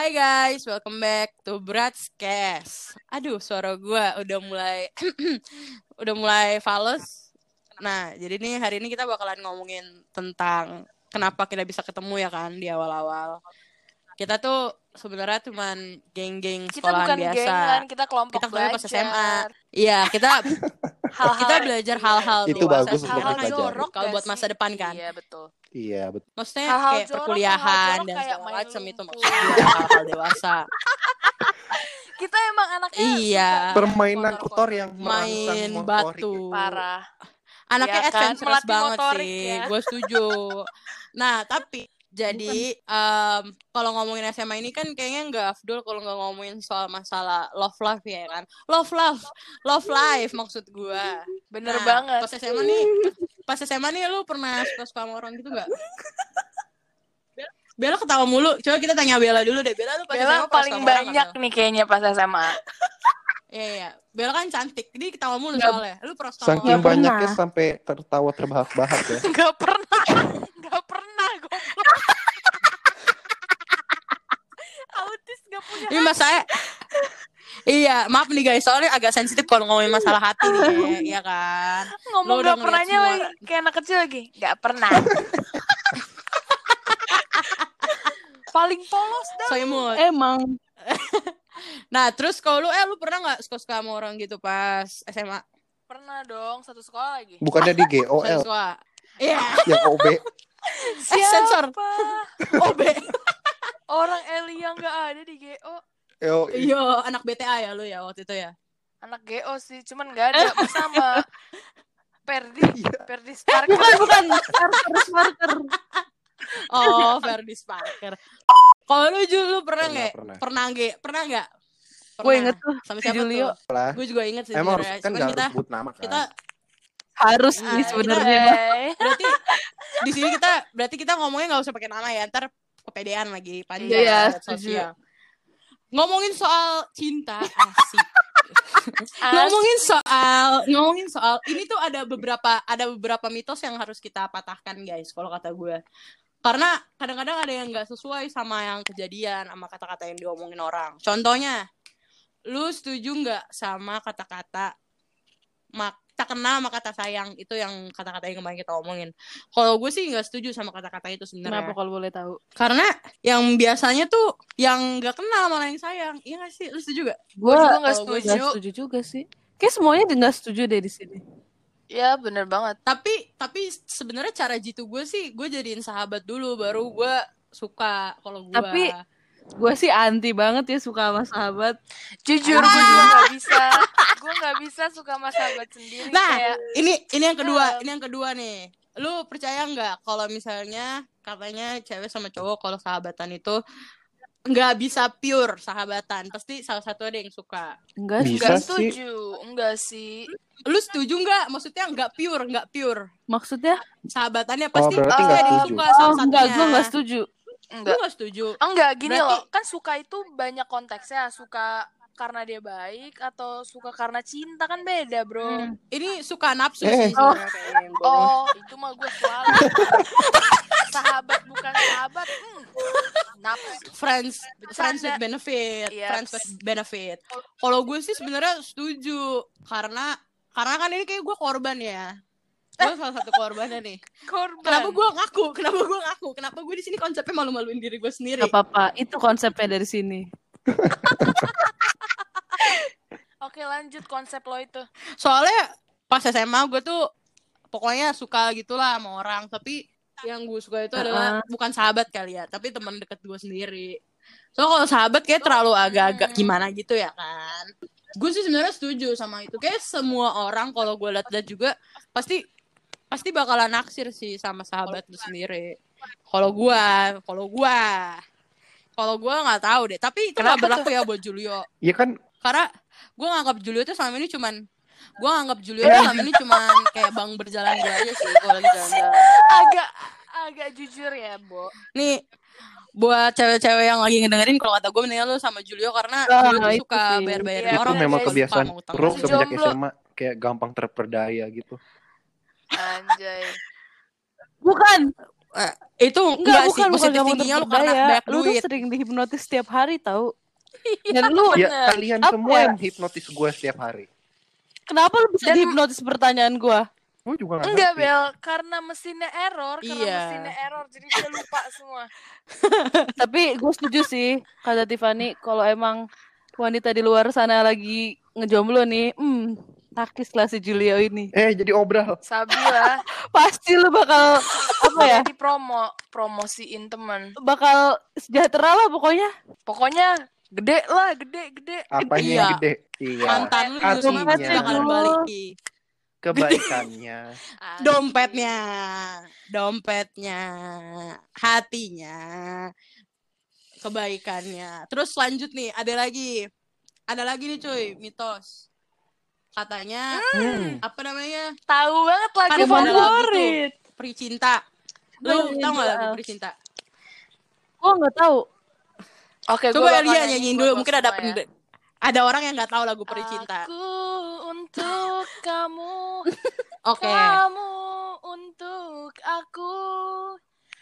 Hai guys, welcome back to Bratscast. Aduh, suara gue udah mulai udah mulai fals. Nah, jadi nih hari ini kita bakalan ngomongin tentang kenapa kita bisa ketemu ya kan di awal-awal. Kita tuh sebenarnya cuman geng-geng Kita sekolahan bukan biasa. gengan, kita kelompok Kita ketemunya pas belajar. SMA. Iya, kita Hal-hal kita belajar hal-hal Itu dewasa bagus Karena dipelajari. jorok kalau buat masa depan kan. Iya, betul. Iya betul. Maksudnya Hal-hal kayak jorok, perkuliahan hal-hal jorok dan segala macam itu lumpur. maksud gue hal-hal dewasa. Kita emang anaknya Iya. Permainan kotor yang Main batu. parah. Anaknya Iya kan? adventurous Melatih banget motorik sih. ya. Gue setuju. Nah, tapi jadi em, kalau ngomongin SMA ini kan kayaknya nggak afdol kalau nggak ngomongin soal masalah love life ya kan. Love love, love life maksud gue. Bener Nah, banget. Pas SMA nih, pas SMA nih lu pernah suka sama orang gitu gak? Bella ketawa mulu. Coba kita tanya Bella dulu deh. Bella lu pas Bella SMA paling suka orang banyak gak, nih kayaknya pas SMA. Iya, iya. Bella kan cantik. Jadi ketawa mulu Nggak- soalnya. Lu pernah suka Saking orang? banyaknya sampai tertawa terbahak-bahak ya. Gak pernah. Gak pernah. Goblok. Gak punya Ini mas saya Iya, maaf nih guys, soalnya agak sensitif kalau ngomongin masalah hati nih, ya kan? ngomong gak pernahnya lagi kayak anak kecil lagi. Gak pernah. paling polos dah. So. Emang Nah, terus kalau lu, eh lu pernah nggak suka-suka sama orang gitu pas SMA? Pernah dong, satu sekolah lagi. Bukannya di GOL suka. Iya, yang OB. eh sensor. Siapa? OB. Elia nggak ada di GO. Yo, Iya, anak BTA ya lu ya waktu itu ya. Anak GO sih, cuman nggak ada bersama Perdi, Iya. Perdi Sparker. bukan bukan starter starter. Oh, Ferdis Parker. Kalau lu Jul, lu pernah Pernah, nggak? pernah. Pernah nggak? Pernah nggak? Gue inget tuh Sama si siapa Julio. tuh? Gue juga inget sih Emang harus sebenarnya. kan nggak kita harus sebut nama kan. kita harus Ah, nih kita- sebenarnya. Eh, berarti di sini kita berarti kita ngomongnya nggak usah pakai nama ya ntar kepedean lagi panjang Iya, iya, sosial. ngomongin soal cinta asik. As- ngomongin soal ngomongin soal ini tuh ada beberapa ada beberapa mitos yang harus kita patahkan guys kalau kata gue. Karena kadang-kadang ada yang nggak sesuai sama yang kejadian sama kata-kata yang diomongin orang. Contohnya lu setuju nggak sama kata-kata mak tak kenal sama kata sayang itu yang kata-kata yang kemarin kita omongin kalau gue sih nggak setuju sama kata-kata itu sebenarnya Kenapa kalau boleh tahu? karena yang biasanya tuh yang nggak kenal malah yang sayang iya gak sih lu setuju gak Gue juga nggak setuju. Gak setuju juga sih. Kayak semuanya nggak setuju deh di sini. Ya bener banget. tapi tapi sebenarnya cara jitu gue sih gue jadiin sahabat dulu baru gue suka kalau gue Tapi- Gue sih anti banget ya suka sama sahabat. Jujur gue juga nggak bisa. Gue nggak bisa suka sama sahabat sendiri. Nah, kayak ini ini yang kedua Eh. ini yang kedua nih lu percaya nggak kalau misalnya katanya cewek sama cowok kalau sahabatan itu nggak bisa pure sahabatan pasti salah satu ada yang suka Enggak sih. Bisa nggak sih. setuju. Enggak sih. lu setuju nggak maksudnya nggak pure nggak pure Maksudnya? sahabatannya pasti berarti pasti ada yang setuju. suka Oh salah enggak, satunya gue nggak setuju. Lu Enggak. nggak setuju Enggak gini Berarti- loh. Kan suka itu banyak konteksnya. Suka karena dia baik atau suka karena cinta kan beda bro. Hmm. ini suka nafsu Eh. sih ngomong. Oh itu mah gue selalu. sahabat bukan sahabat. Hmm. Nafsu. friends Bercanda. friends with benefit Yes. friends with benefit kalau gue sih sebenarnya setuju karena karena kan ini kayak gue korban ya gue salah satu korbannya nih. Korban. kenapa gue ngaku? Kenapa gue ngaku? Kenapa gue di sini konsepnya malu-maluin diri gue sendiri? Gak apa-apa. Itu konsepnya dari sini. Oke lanjut konsep lo itu. soalnya pas SMA gue tuh pokoknya suka gitulah sama orang. Tapi yang gue suka itu adalah bukan sahabat kali ya tapi teman deket gue sendiri. So kalau sahabat kayak terlalu agak-agak gimana gitu ya kan? Gue sih sebenarnya setuju sama itu. Kayak semua orang kalau gue liat-liat juga pasti pasti bakalan naksir sih sama sahabat lu sendiri kalau gue kalau gue kalau gue nggak tahu deh tapi itu nggak Kenapa berlaku ya buat Julio Iya kan karena gue nganggap Julio tuh selama ini cuman gue nganggap Julio tuh selama ini cuman kayak bang berjalan aja sih kalau lagi jalan-jalan Agak agak jujur ya, Bo. nih buat cewek-cewek yang lagi ngedengerin kalau kata gue mendingan lu sama Julio karena Ah, Julio tuh suka sih. bayar-bayarin Iya, itu orang memang kebiasaan orang. semenjak. SMA kayak gampang terperdaya gitu. Anjay. Bukan. Eh, itu Enggak, enggak, sih bukan, bukan positif tingginya lu karena banyak Lu tuh duit. sering dihipnotis setiap hari tau. Dan lu Ya kalian Apa semua ya? yang hipnotis gue setiap hari. kenapa lu bisa Dan- dihipnotis pertanyaan gua? Gue juga gak Enggak, ngerti. Bel, karena mesinnya error, karena Iya. mesinnya error jadi dia lupa semua. Tapi gue setuju sih kata Tiffany kalau emang wanita di luar sana lagi ngejomblo nih, hmm, takis lah si Julio ini. Eh jadi obral. Sabi lah, Pasti lu bakal apa ya? jadi promo, promosiin teman. Bakal sejahtera lah pokoknya. Pokoknya gede lah, gede, gede. Apanya Iya. yang gede? Iya. Mantan lu bakalan balik. Kebaikannya. Dompetnya, dompetnya, hatinya, kebaikannya. Terus lanjut nih, ada lagi. Ada lagi nih cuy, mitos. Katanya Hmm. apa namanya? Tahu banget lagu favorit. Peri cinta. Lu tau gak lagu juga. Peri cinta? Gue nggak tahu. Oke, Coba gua Elia nyanyiin dulu, mungkin ada ya. ada orang yang nggak tahu lagu Peri cinta. Aku untuk kamu, Oke. kamu untuk aku.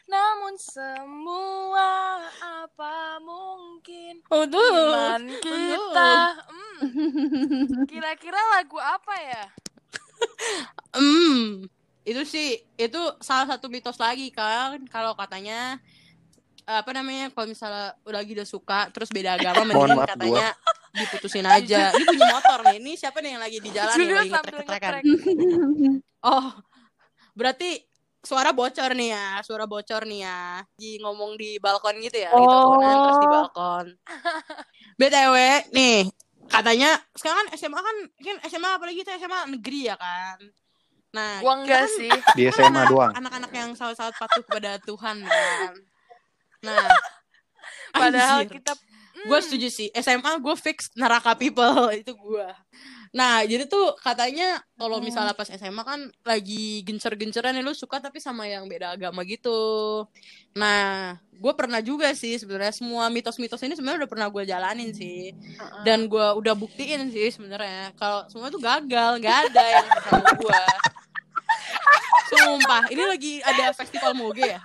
Namun semua apa mungkin Waduh. iman kita. Kira-kira lagu apa ya? Hmm, itu sih itu salah satu mitos lagi kan kalau katanya apa namanya kalau misalnya udah lagi udah suka terus beda agama mending maaf, katanya diputusin aja. Ini punya motor nih. Ini siapa nih yang lagi di jalan nih Julio lagi ngetrek. Oh, berarti suara bocor nih ya, suara bocor nih ya. Di ngomong di balkon gitu ya, di teleponan terus di Oh. balkon. BTW nih, katanya sekarang kan SMA kan kan SMA apalagi kita SMA negeri ya kan. Nah, Gua enggak kan sih. Di kan SMA anak- doang. Anak-anak yang sangat-sangat patuh kepada Tuhan kan. Nah, Padahal anjir. kita gue setuju sih SMA gue fix neraka people itu gue nah jadi tuh katanya kalau misalnya pas SMA kan lagi gencer-genceran nih lu suka tapi sama yang beda agama gitu. Nah gue pernah juga sih sebenarnya semua mitos-mitos ini sebenarnya udah pernah gue jalanin sih. Dan gue udah buktiin sih sebenarnya kalau semua tuh gagal nggak ada yang sama gue sumpah ini lagi ada festival moge ya?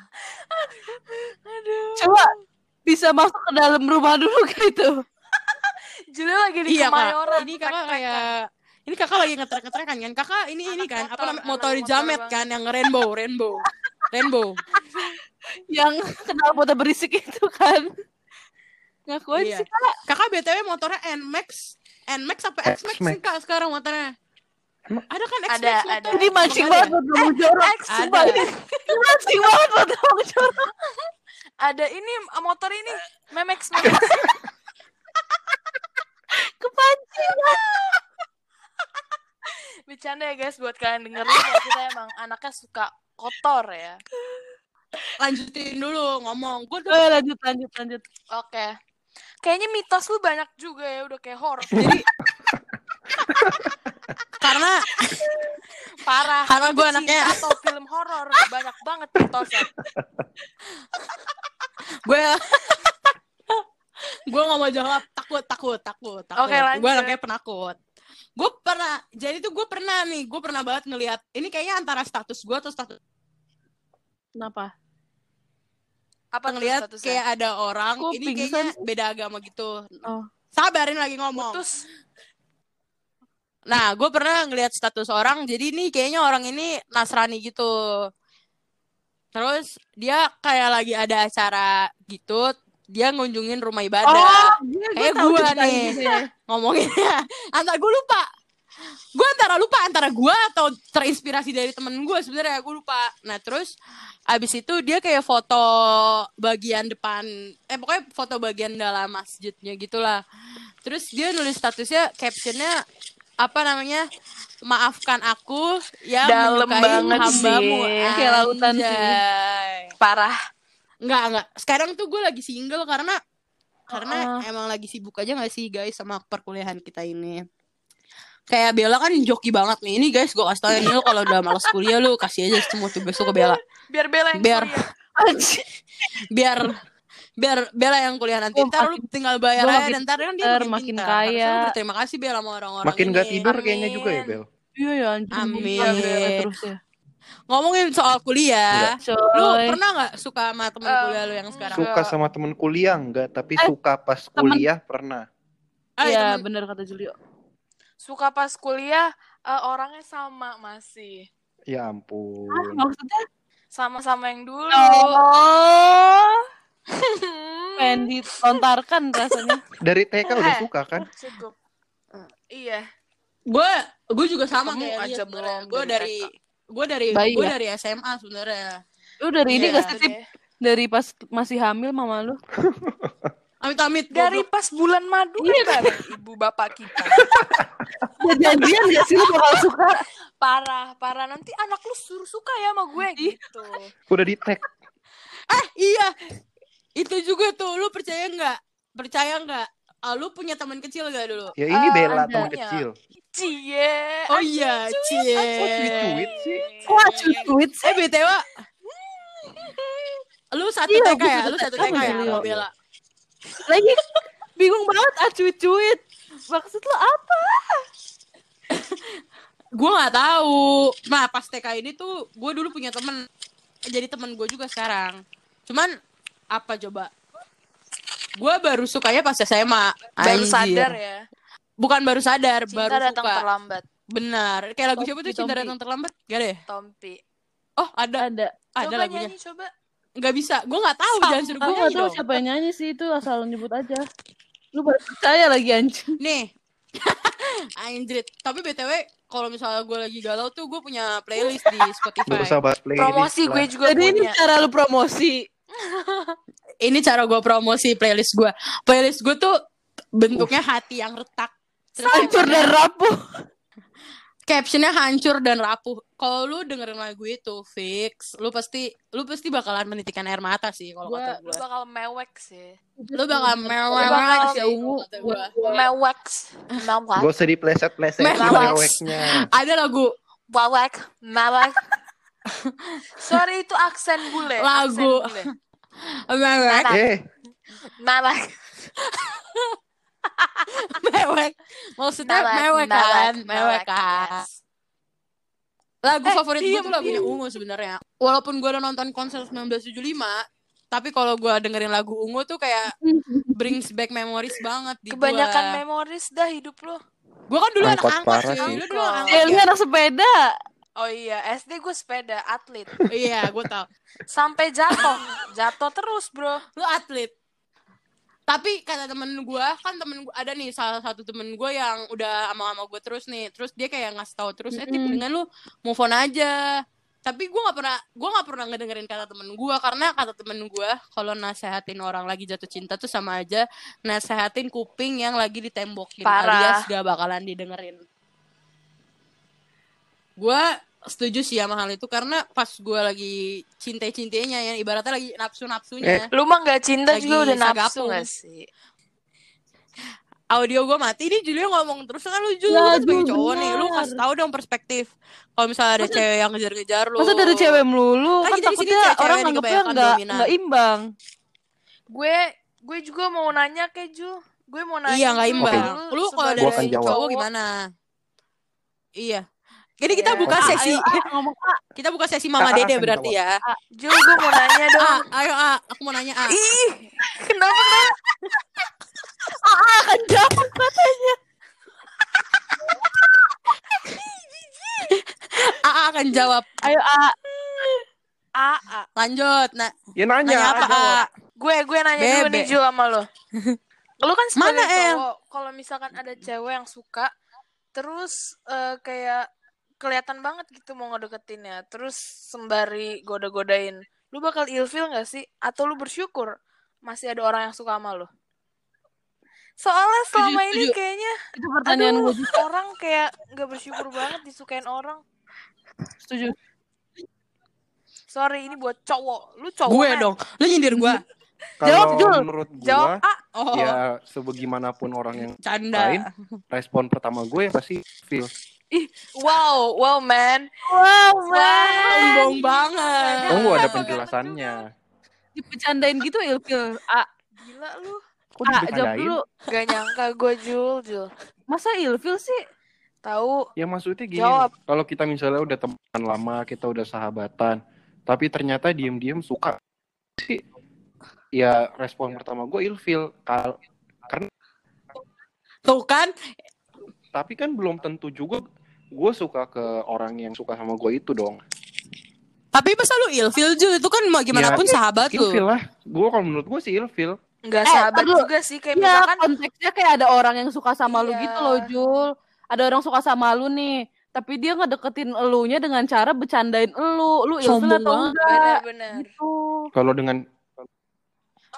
Coba bisa masuk ke dalam rumah dulu gitu. Julio lagi di iya Kemayoran. kak ini kakak kayak ini kakak lagi ngetrek-ngetrekan kan kakak ini ini kan apa motor, namanya motor motor jamet banget. kan yang rainbow rainbow rainbow Yang kenal foto berisik itu kan. Ngaku aja Iya. sih kak. kakak btw motornya nmax nmax apa xmax sih kak sekarang motornya Emang- ada kan Ada, xmax ada. motor Ini mancing ada banget buat ngomong jorok. X, ada Ini mancing banget buat jorok. ada ini motor ini Memex Memex. Kepancing. Bercanda ya guys buat kalian dengerin ya kita emang anaknya suka kotor ya. lanjutin dulu ngomong gue tuh Eh, lanjut lanjut lanjut. Oke. Kayaknya mitos lu banyak juga ya udah kayak horor. jadi karena Parah. Karena cinta anaknya- atau film horor banyak banget mitosnya. gue gue nggak mau jawab takut takut takut takut lanjut. gue anaknya penakut gue pernah jadi tuh gue pernah nih gue pernah banget ngelihat ini kayaknya antara status gue atau status Kenapa? Apa ngelihat kayak ada orang Kok ini pingsan kayaknya sih? beda agama gitu Oh. sabarin lagi ngomong putus. nah gue pernah ngelihat status orang jadi nih kayaknya orang ini Nasrani gitu terus dia kayak lagi ada acara gitu dia ngunjungin rumah ibadah Oh, iya, Kayak tahu gua ceritanya nih. ya. ngomonginnya antara gue lupa gue antara lupa antara gue atau terinspirasi dari temen gue sebenarnya gue lupa nah terus abis itu dia kayak foto bagian depan eh pokoknya foto bagian dalam masjidnya gitulah terus dia nulis statusnya captionnya apa namanya maafkan aku yang Dalam banget hambamu sih. Kayak lautan sih. Parah. Enggak, enggak. Sekarang tuh gue lagi single karena karena Oh. emang lagi sibuk aja gak sih guys sama perkuliahan kita ini. Kayak Bella kan joki banget nih. Ini guys gue kasih tau ya, nih lu kalau udah males kuliah lu kasih aja semua tugas lu ke Bella. Biar Bella yang Biar-. Biar biar Bella yang kuliah nanti. Gua Ntar lu tinggal bayar aja dan ntar kan dia makin, makin pintar. kaya. Berterima kasih Bella sama orang-orang Makin ini. gak tidur kayaknya Amin. juga ya Bel. Iya ya anjir. Amin. Gila, terus ya. Ngomongin soal kuliah. Lu Coy. pernah nggak suka sama temen Eh, kuliah lu yang sekarang? Suka sama temen kuliah enggak, tapi Eh, suka pas temen- kuliah pernah. Ah, Iya, temen- bener kata Julio. Suka pas kuliah eh, orangnya sama masih. Ya ampun. Ah, maksudnya? Sama-sama yang dulu. Oh, pengen ditontarkan rasanya. Dari TK udah Eh. suka kan? Cukup. Iya. gue gue juga sama Kamu kayak aja belum gue dari dari gue dari Bayi gue ya? dari SMA sebenarnya Lu dari ini Iya. gak sih, Tip? Dari pas masih hamil mama lu? amit amit Dari pas bulan madu Iya, kan ibu bapak kita. Udah janjian gak sih lu bakal suka? Parah, parah. Nanti anak lu suruh suka ya sama gue gitu. Udah di tag. eh iya itu juga tuh lu percaya nggak percaya nggak Ah, lu punya teman kecil gak dulu Ya ini Bella ada. teman kecil. Cie. oh iya cie Kok cuit-cuit sih? Wah, cuit sih. eh btw lu satu TK ya satu lu satu TK ya. Bella Lagi bingung banget ah cuit-cuit. Maksud lu apa? gue nggak tahu nah pas TK ini tuh gue dulu punya temen jadi temen gue juga sekarang cuman apa coba gue baru sukanya pas SMA Baru sadar ya. Bukan baru sadar Cinta baru datang suka terlambat. benar kayak lagu Tompi, siapa tuh cinta Tompi. datang terlambat gak ada ya Tompi. oh ada Ada. ada coba lagunya nyanyi coba. nggak bisa gue nggak tahu Sama. jangan suruh Gue gue gak nyanyi tau dong siapa yang nyanyi sih itu asal nyebut aja. Lu baru percaya lagi anjing. nih Anjrit tapi btw kalau misalnya gue lagi galau tuh gue punya playlist di Gak Spotify usah bahas playlist Promosi lah. gue juga Jadi ini punya. cara lu promosi. ini cara gue promosi playlist gue playlist gue tuh bentuknya hati yang retak Terus Hancur dan rapuh. captionnya hancur dan rapuh kalau lu dengerin lagu itu fix lu pasti lu pasti bakalan menitikan air mata sih kalau kata Lu gue bakal mewek sih. lu bakal bakal mewah si sih ungu. Mewek. Mewek. Gak usah dipleset-pleset Mewek. meweknya. ada lagu Mewek. Mewek. Sorry itu aksen bule. Lagu. Aksen bule. mewek Eh, Mewek. mewek maksudnya mewek kan mewek kan yes. lagu Eh, favorit gue diem, tuh lagunya ungu sebenarnya walaupun gue udah nonton konser 1975 tapi kalau gue dengerin lagu ungu tuh kayak brings back memories banget di Kebanyakan gua. memoris dah hidup lo. Gue kan dulu anak Angkot angkot parah sih. Lu dulu anak Angkot. Eh, angkot lu ya? anak sepeda. Oh iya, SD gue sepeda, atlet. Iya, gue tau. Sampai jatuh. Jatuh terus, bro. Lu atlet. Tapi kata temen gue, kan temen gue ada nih salah satu temen gue yang udah sama sama gue terus nih. Terus dia kayak ngasih tahu terus, eh Tip, Mm-mm. dengan lu move on aja. Tapi gue nggak pernah, gue nggak pernah ngedengerin kata temen gue karena kata temen gue kalau nasehatin orang lagi jatuh cinta tuh sama aja nasehatin kuping yang lagi ditembokin Parah. alias gak bakalan didengerin. Gue setuju sih sama hal itu karena pas gue lagi cinta-cintanya ya ibaratnya lagi nafsu-nafsunya Lu mah gak cinta Lagi juga udah nafsu gak sih? audio gue mati nih Julia ngomong terus kan lu Jul Ya, lu sebagai cowok nih lu kasih tahu dong perspektif kalau misalnya ada cewek yang ngejar-ngejar lu Masa dari cewek melulu? Kan Kan takutnya cewek-cewek orang nih nganggepnya nggak nggak imbang. Gue gue juga mau nanya ke Ju. Gue mau nanya. iya nggak imbang Oke. lu kalau dari cowok gimana iya jadi kita Iya. buka Ah, sesi ayo, ah, ngomong ah. kita buka sesi Mama Dede berarti ya Ju, gue mau nanya dong. ayo ah aku mau nanya ah Ih, kenapa kenapa? Akan jawab katanya. ah ah akan jawab Ayo ah. A, A. lanjut nah Ya nanya, nanya apa aja. ah Gue gue nanya dulu Bebe. nih Ju sama lo. Lu kan sebagai Mana, cowok, kalau misalkan ada cewek yang suka, terus eh, kayak kelihatan banget gitu mau ngedeketinnya, terus sembari goda-godain, lu bakal ilfil gak sih? Atau lu bersyukur masih ada orang yang suka sama lu? Soalnya selama ini setuju. kayaknya, Itu pertanyaan aduh, gue orang kayak gak bersyukur banget disukain orang. Setuju. Sorry, ini buat cowok. Lu cowok gue men. dong lu nyindir gue Jawab, Jul. Menurut Jawab gua, A. oh ya sebagaimanapun orang yang canda lain, respon pertama gue pasti feel. Wow, wow man. Wow, sombong banget Tunggu ada penjelasannya. Dipecandain gitu ilfil. Ah, Gila lu. Kok ah jawab dulu. Gak nyangka gue Jul, Jul. Masa ilfil sih? Tahu. Ya maksudnya gini, Jawab. kalau kita misalnya udah teman lama, kita udah sahabatan, tapi ternyata diem-diem suka sih, ya respon pertama gue ilfil. Kal karena Tuh kan, tapi kan belum tentu juga gue suka ke orang yang suka sama gue itu dong. tapi masa lu ilfil Jul itu kan mau gimana Ya, pun sahabat lu. Ilfil lah. Gue kalau menurut gue sih ilfil. Nggak Eh, sahabat dulu. juga sih kayak Iya, misalkan konteksnya kayak ada orang yang suka sama lu Iya. gitu loh, Jul. Ada orang suka sama lu nih, tapi dia ngedeketin elunya dengan cara bercandain elu. Lu ilfil Sombong atau enggak? benar-benar. Gitu. Kalau dengan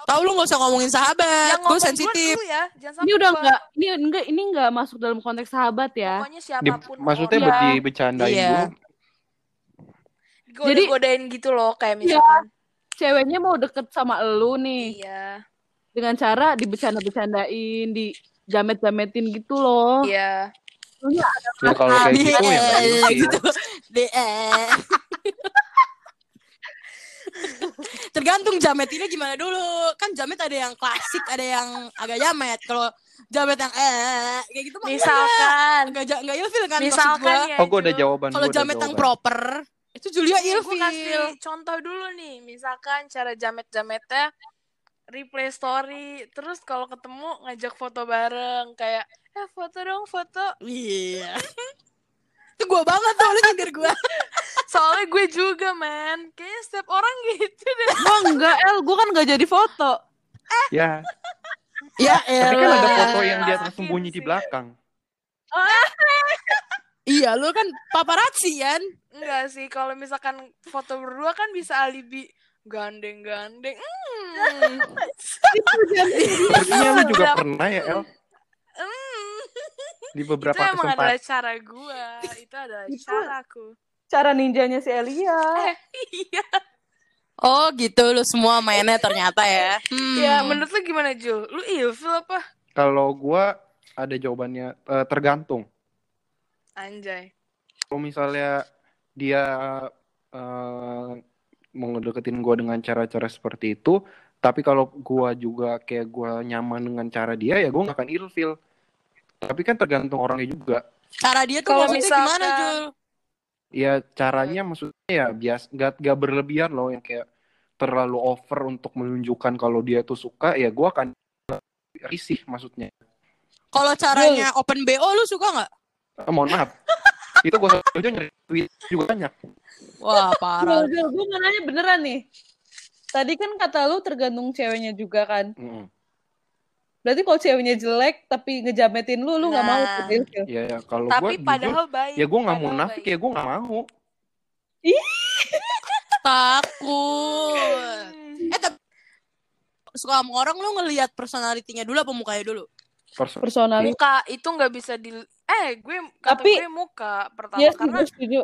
Tahu lu gak usah ngomongin sahabat, gue sensitif. ya, jangan sampai Ini udah gua- enggak ini enggak ini enggak masuk dalam konteks sahabat ya. Pokoknya di, siapa pun maksudnya orang, Iya. dibecandain Iya. dulu. goda godain gitu loh kayak Iya. misalkan. Ceweknya mau deket sama elu nih Iya. dengan cara dibecanda-becandain, dijamet-jametin gitu loh. Iya. Elunya Ya, kalau kayak gitu ya nggak Iya, gitu. Tergantung jametinnya gimana dulu. Kan jamet ada yang klasik, ada yang agak jamet. Kalau jamet yang eh kayak gitu mah Misalkan enggak enggak enggak ilfil kan misalkan gua. ya. Oh, gue ada jawaban. Kalau jamet yang proper itu Julia Nih, gue kasih ilfil. contoh dulu nih. Misalkan cara jamet-jametnya replay story. Terus kalau ketemu ngajak foto bareng kayak eh foto dong foto. Iya. Itu gua banget tuh lu nyindir gua. Soalnya gue juga man. Kayaknya setiap orang gitu deh. Gua enggak, El. Gua kan enggak jadi foto. Ya, Ya tapi kan ada foto yang dia tersembunyi di belakang. Iya, lu kan paparazzi kan? Enggak sih, kalau misalkan foto berdua kan bisa alibi gandeng-gandeng. Hmm. Sepertinya lu juga pernah ya, El. Di Itu beberapa emang adalah kesempatan. cara gua. Itu adalah Itu- caraku. Cara ninjanya si Elia. Iya. Oh gitu lu semua mainnya ternyata ya. Hmm. Ya, menurut lu gimana, Jul? Lu ilfil apa? Kalau gua ada jawabannya eh, tergantung. Anjay. Kalau misalnya dia eh, mau ngedeketin gua dengan cara-cara seperti itu, tapi kalau gua juga kayak gua nyaman dengan cara dia, ya gua gak akan ilfil. Tapi kan tergantung orangnya juga. Cara dia tuh Kalau maksudnya misalkan- gimana Jul? Ya caranya maksudnya ya bias gak, gak berlebihan loh yang kayak terlalu over untuk menunjukkan kalau dia tuh suka, ya gua akan risih maksudnya. Kalau caranya open BO lu suka nggak? Eh, mohon maaf. itu gua aja nyari tweet juga banyak. Wah Jul, parah. Jul, gue nanya beneran nih. Tadi kan kata lu tergantung ceweknya juga kan. Mm-mm. Berarti kalau ceweknya jelek tapi ngejametin lu, lu nggak mau Nah. ikut ilfil. Ya, ya kalau gua Tapi jujur, padahal baik. ya gua nggak mau nafik ya gua nggak mau. Takut. Eh tapi suka sama orang lu ngelihat personalitinya dulu apa mukanya dulu? Perso- Personalis. Muka itu nggak bisa di eh gue kata Tapi- gue muka pertama Iya sih, karena gue setuju.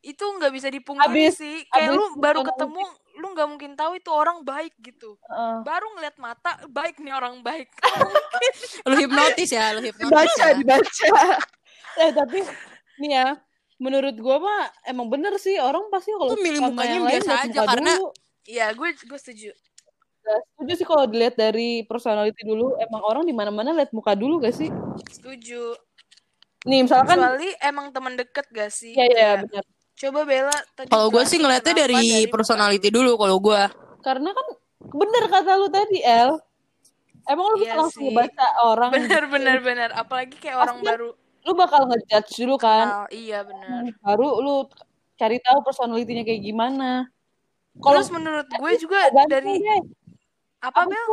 itu nggak bisa dipungkiri Abis- sih. Kayak abis lu baru ketemu lu nggak mungkin tahu itu orang baik gitu. Heeh. Baru ngeliat mata baik nih orang baik. Lu hipnotis ya, lu hipnotis. Dibaca, ya. dibaca. eh tapi nih ya, menurut gua mah emang bener sih orang pasti kalau Tuh milih mukanya yang biasa aja, muka karena- dulu. Iya gue gue setuju. Gak setuju sih kalau dilihat dari personality dulu. Emang orang di mana-mana lihat muka dulu gak sih? Setuju. Nih misalkan, Kecuali emang teman deket gak sih? ya ya benar. Coba Bella tadi Kalau gue sih ngeliatnya dari, muka personality dulu. dulu kalau gue. Karena kan bener kata lu tadi El. Emang lu bisa Iya langsung sih. baca orang. Bener bener bener. Apalagi kayak orang Pasti baru Lu bakal ngejudge dulu kan. kenal. Iya bener. Baru lu cari tahu personalitinya kayak gimana. Kalau menurut gue juga ganteng dari deh. apa Bel?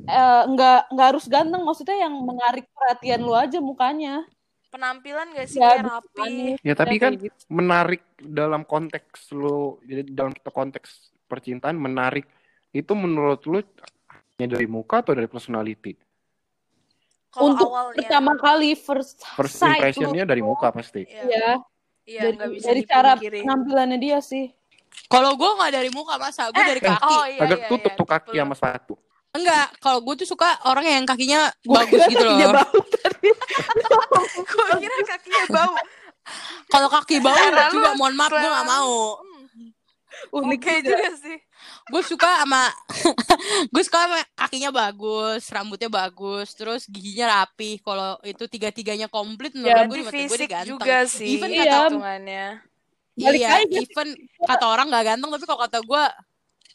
Eh, nggak nggak harus ganteng maksudnya yang menarik perhatian lu aja mukanya Penampilan gak sih Ya, kayak rapi? manis, Ya tapi kayak kan gitu. menarik dalam konteks lu jadi dalam konteks percintaan menarik itu menurut lu hanya dari muka atau dari personality? Kalau untuk awalnya pertama kali first, First sight impressionnya dari muka pasti. Iya, ya iya dari, nggak bisa dari cara penampilannya dia sih Kalau gue nggak dari muka masa, gue dari kaki. Oh iya Agak iya. tutup iya, tuh kaki sama sepatu. Enggak, kalau gue tuh suka orang yang kakinya Gua bagus kira gitu kakinya loh. bau tadi Gue kira kakinya bau. Kalau kaki bau Cara lu juga mohon maaf gue gak mau. Hmm, unik Oke juga. juga sih. gue suka sama gue suka sama kakinya bagus rambutnya bagus terus giginya rapi kalau itu tiga tiganya komplit Ya, menurut gue mata gue fisik ganteng juga sih. even Iya. kata hitungannya. Balik iya even kata orang nggak ganteng tapi kalau kata gue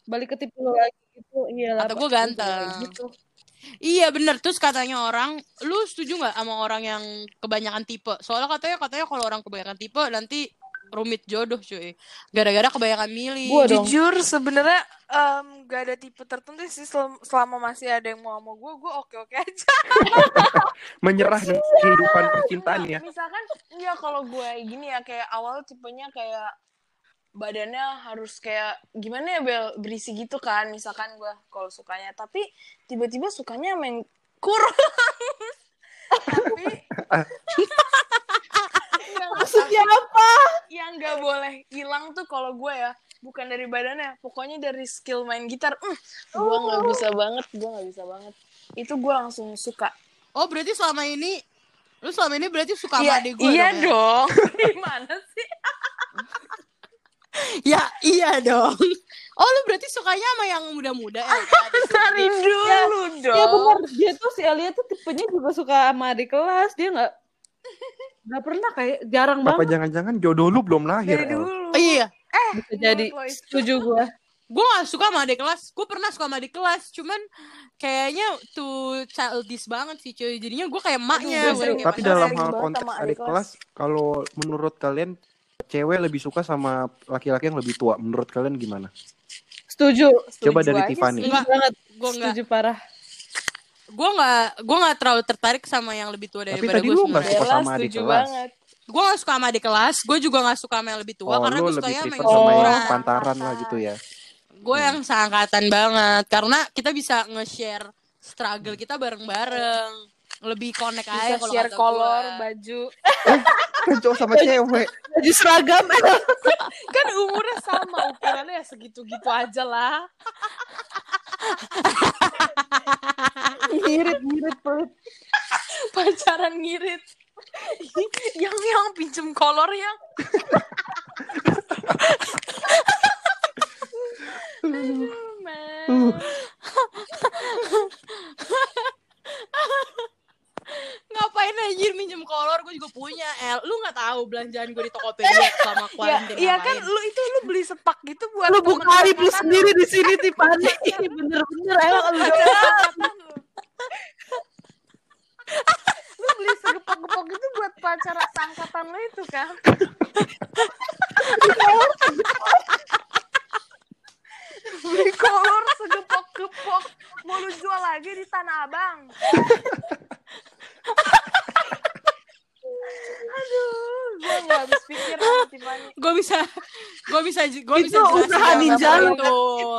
Balik ke tipe lo lagi gitu. Iya gua Gua ganteng. Gitu. iya bener terus katanya orang lu setuju nggak sama orang yang kebanyakan tipe soalnya katanya katanya kalau orang kebanyakan tipe nanti rumit jodoh cuy gara-gara kebanyakan milih Gua dong. Jujur sebenarnya em, gak ada tipe tertentu sih sel- selama masih ada yang mau sama gue, gue oke-oke aja. Menyerah dengan kehidupan percintaan ya. Misalkan, ya kalau gue gini ya kayak awal tipenya kayak badannya harus kayak gimana ya Bel? Berisi gitu kan misalkan gue kalau sukanya. Tapi tiba-tiba sukanya main kurus. Tapi yang, Maksudnya apa? yang nggak boleh hilang tuh kalau gue ya. Bukan dari badannya pokoknya dari skill main gitar. Mm, gue nggak bisa banget gue nggak bisa banget. Itu gue langsung suka. Oh berarti selama ini lu selama ini berarti suka sama Iya, adik gue iya dong, ya? dong. Gimana sih ya iya dong. Oh lu berarti sukanya sama yang muda-muda ya? Adik dari Sudri. dulu dong. Ya benar. Dia tuh si Alia tuh tipenya juga suka sama adik kelas. Dia nggak nggak pernah kayak jarang Apa banget. jangan-jangan jodoh lu belum lahir? dari dulu. Oh, iya. Bisa jadi. Setuju gue. gue gak suka sama adik kelas. Gue pernah suka sama adik kelas. Cuman kayaknya tuh childish banget sih cuy. Jadinya gue kayak maknya Aduh, bukan gue kayak Tapi Iya, dalam hal konteks adik adik kelas, kalau menurut kalian cewek lebih suka sama laki-laki yang lebih tua. Menurut kalian gimana? Setuju. Coba Setuju dari aja Tiffany. Enggak. banget. gue nggak Setuju parah. gue nggak gue nggak terlalu tertarik sama yang lebih tua Tapi daripada tadi gue lu nggak sebenarnya suka sama adik setuju kelas. banget gue gak suka sama adik kelas gue juga gak suka sama yang lebih tua Oh, karena gue lebih sukanya sama yang sama yang pantaran lah gitu ya. gue yang seangkatan banget karena kita bisa nge-share struggle kita bareng-bareng lebih connect aja kalau share kolor gua. baju Kan cowok sama cewek. Baju seragam. kan umurnya sama ukurannya ya segitu-gitu aja lah Ngirit, ngirit perut. pacaran ngirit yang yang pinjem kolor yang Aduh, man. Ngapain anjir minjem kolor gue juga punya El lu nggak tahu belanjaan gue di Tokopedia selama ya, kuarantin iya kan ngapain. lu itu lu beli sepak gitu buat Lu buka aib lu sendiri di sini Tiffany. Bener-bener emang lu Temen angkatan lu. lu beli segepok-gepok itu buat pacar angkatan lu itu kan beli kolor segepok-gepok. Mau lu jual lagi di Tanah Abang. Aduh gue nggak habis pikir gue bisa gue bisa gue bisa usaha ninja lu itu. kan?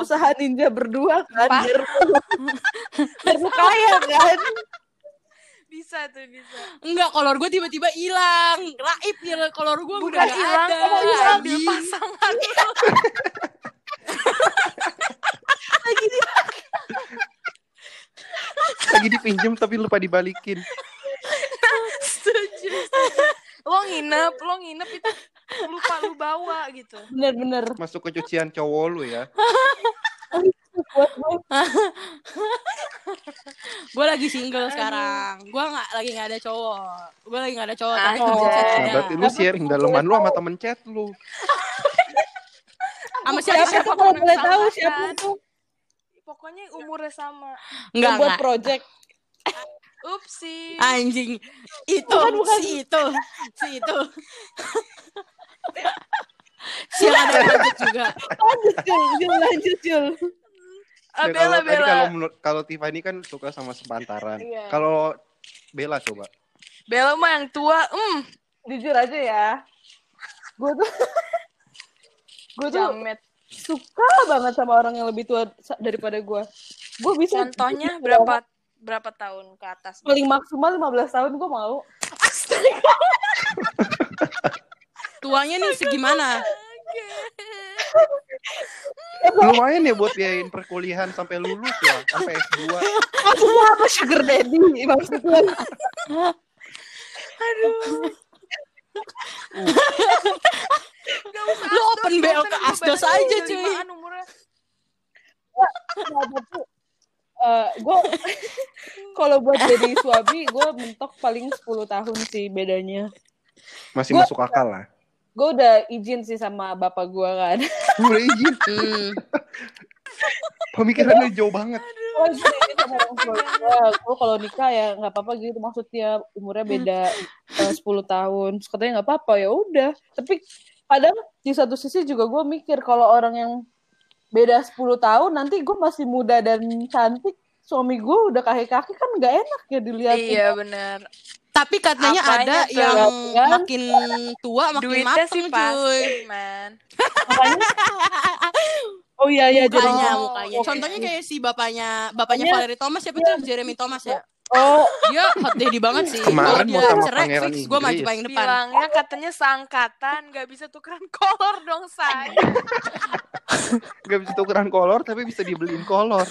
Usaha ninja berdua kan. Biar, lu kaya kan. bisa tuh bisa. Enggak kolor gue tiba-tiba hilang. Raib ya kolor gue bukan hilang ada. kamu bisa. Ambil pasangan Lagi dipinjem tapi lupa dibalikin. setuju lo nginep lo nginep itu lupa lu bawa gitu Bener-bener. Masuk ke cucian cowok lu ya. Gue. lagi single sekarang gue nggak lagi nggak ada cowok gue lagi nggak ada cowok tapi temen chat Nah, ada berarti lu sharing daleman lu sama temen chat lu. sama siapa Siapa kalau boleh tahu siapa tuh? pokoknya umurnya sama enggak Yang buat project. upsi anjing itu Bukan, bukan. si itu si itu si ada project juga Lanjut Jul, Jul lanjut Jul. Ah, Bella kalau Bella kalau menurut kalau Tiffany kan suka sama sepantaran. Iya. Kalau Bella coba. Bella mah yang tua hmm Jujur aja ya. Gue tuh gue tuh jamet suka banget sama orang yang lebih tua daripada gue. Gue bisa contohnya berapa berapa tahun ke atas paling maksimal 15 tahun gue mau. tuanya nih segimana Lumayan ya buat biayain perkuliahan sampai lulus ya, sampai S2. Maksudnya apa sugar daddy maksudnya? Gak usah Lu open BO ke asdos aja, cuy. umurnya. Tapi eh, gue kalau buat jadi suami gue mentok paling 10 tahun sih bedanya. Masih Gua- masuk akal lah. Gue udah izin sih sama bapak gue kan. Udah izin. Hmm. Pemikirannya jauh banget. Gue izin sama orang tua gue. Kalau nikah ya nggak apa-apa gitu. Maksudnya umurnya beda eh, 10 tahun. Terus katanya nggak apa-apa ya udah. Tapi kadang di satu sisi juga gue mikir kalau orang yang beda 10 tahun nanti gue masih muda dan cantik suami gue udah kaki-kaki kan nggak enak ya dilihat Iya benar. Tapi katanya Apanya ada tuh? yang Kan? makin tua makin Duitnya mateng sih cuy. man. makanya oh iya iya Mukanya, Oh, mukanya. Contohnya kayak si bapaknya, bapaknya Makanya- Valerie Thomas siapa tuh? Jeremy Thomas ya. Oh Dia hot daddy banget sih. Kemarin Kalau mau dia sama cerai, Pangeran fix gue maju paling depan. Bilangnya katanya seangkatan, nggak bisa tukeran kolor dong, say. Gak bisa tukeran kolor tapi bisa dibeliin kolor.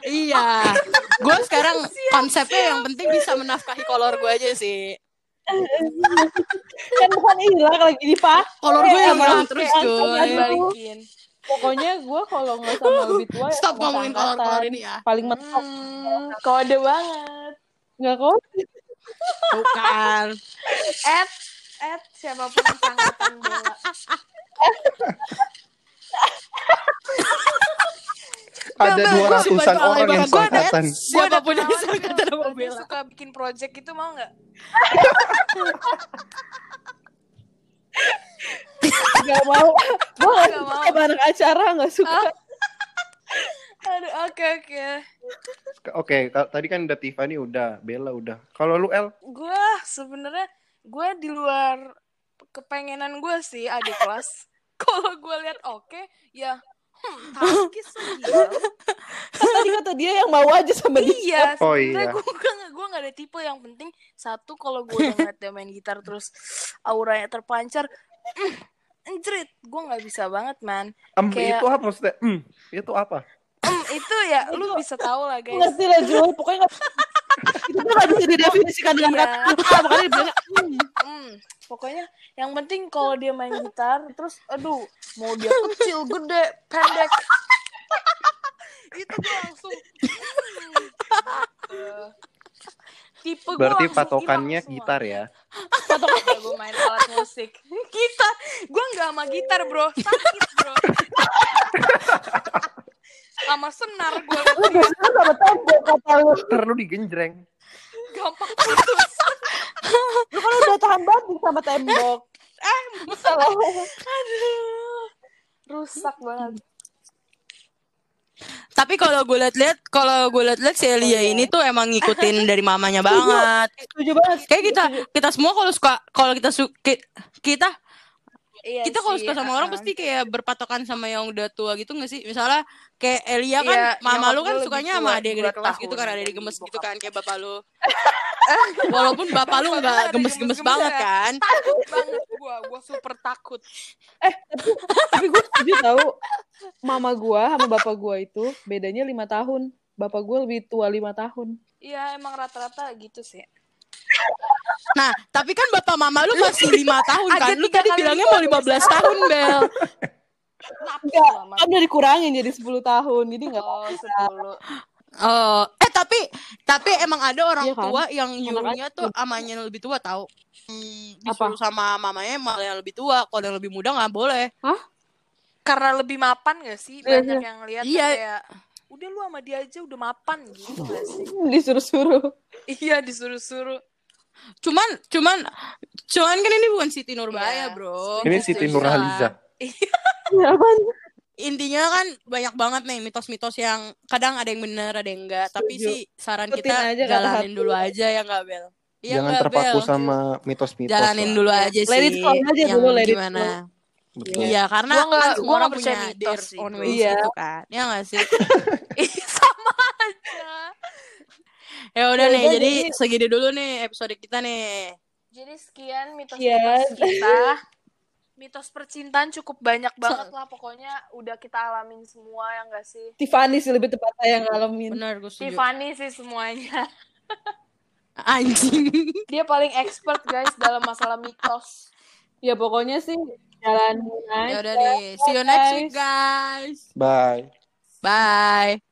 Iya. Gue sekarang konsepnya yang penting bisa menafkahi kolor gue aja sih. kan bukan hilang lagi dipakai Kolor gue yang hilang terus cuy. Balikin. Pokoknya gue kalau nggak sama lebih tua ya Stop sama ngomongin seangkatan. kolor-kolor ini ya. paling mentok Hmm, kode banget. nggak kok Bukan. Ed, Ed, siapa pun bola. Ada dua ratusan orang yang banget. Gua ada- kenalan seangkatan sama dia Bella. suka bikin project itu mau nggak? nggak mau gue suka mau. sama anak acara nggak suka Aduh, oke oke. Oke, tadi kan udah Tiffany udah, Bella udah. Kalau lu El, Gue sebenarnya gue di luar kepengenan gue sih adik kelas. Kalau gue lihat oke, ya hmm, takis gila. kan tadi kata dia yang mau aja sama dia Iya, Oh, iya. gue gak, gue gak ada tipe yang penting satu kalau gue ngeliat dia main gitar terus auranya terpancar, mm, anjrit, gue nggak bisa banget man. em, Kayak- itu apa maksudnya? Em, itu apa? Em, itu ya lu bisa tahu lah guys. ngerti lah Jul pokoknya nggak itu tuh nggak bisa didefinisikan dengan Iya. kata makanya dia bilang "Hmm." Hmm, pokoknya yang penting kalau dia main gitar terus aduh mau dia kecil, gede, pendek. itu gue langsung hmm, eh, tipe gue Berarti patokannya gitar ya. Patokannya gue main alat musik. gitar, gue nggak sama gitar bro, sakit bro. sama senar gue lu biasanya sama tembok kata lu Ntar lu digenjreng. gampang putus. lu kan udah tahan banting sama tembok eh salah Aduh, rusak banget. Tapi kalau gue liat-liat, kalau gue liat-liat si Elia ini tuh emang ngikutin dari mamanya banget. setuju banget Kayak kita kita semua kalau suka kalau kita su ki- kita Iya kita kalau suka sama orang pasti kayak berpatokan sama yang udah tua gitu gak sih? Misalnya kayak Elia kan Iya, mama lu kan sukanya sama adik kelas gitu kan, adik dari gemes gitu kan kayak bapak lu. Walaupun bapak lu nggak gemes-gemes banget ya. kan. Takut banget gue, gue super takut. Eh, tapi, tapi gue setuju tahu mama gue sama bapak gue itu bedanya lima tahun. Bapak gue lebih tua lima tahun. Iya emang rata-rata gitu sih. Nah, tapi kan bapak mama lu masih lima tahun kan? Lu tadi bilangnya mau lima belas tahun, Bel. Enggak, kan udah dikurangin jadi 10 tahun. Jadi enggak oh, 10. Uh, eh tapi tapi emang ada orang iya kan? tua yang nyuruhnya tuh amanya lebih tua tahu. Hmm, Apa? sama mamanya malah yang lebih tua, kalau yang lebih muda nggak boleh. Hah? Karena lebih mapan gak sih iya, banyak iya. yang lihat iya. kayak udah lu sama dia aja udah mapan gitu gak sih? Disuruh-suruh. iya, disuruh-suruh. Cuman cuman cuman kan ini bukan Siti Nurbaya, iya. Bro. Ini Siti iya. Nurhaliza. Iya. iya Intinya kan banyak banget nih mitos-mitos yang kadang ada yang benar, ada yang enggak. Tapi Setuju. sih saran kita aja jalanin dulu aja ya nggak Bel. Iya Jangan nggak, terpaku Bel? sama mitos-mitos. Jalanin lah. dulu aja sih. Let it flow aja yang dulu, let it gimana. Betul. Iya, karena Gua nggak- kan gua semua orang nggak percaya punya mitos their sih, own bro. ways Iya. gitu kan. Ya nggak sih? Ih, sama aja ya udah Ya nih, jadi jadi- segini dulu nih episode kita nih. jadi sekian mitos-mitos kita mitos percintaan cukup banyak banget lah pokoknya udah kita alamin semua ya gak sih Tiffany sih lebih tepatnya yang ngalamin Benar, gue setuju. Tiffany sih semuanya Anjing. dia paling expert guys dalam masalah mitos ya pokoknya sih jalanin aja Ya udah deh. See you next week, guys. Bye. Bye.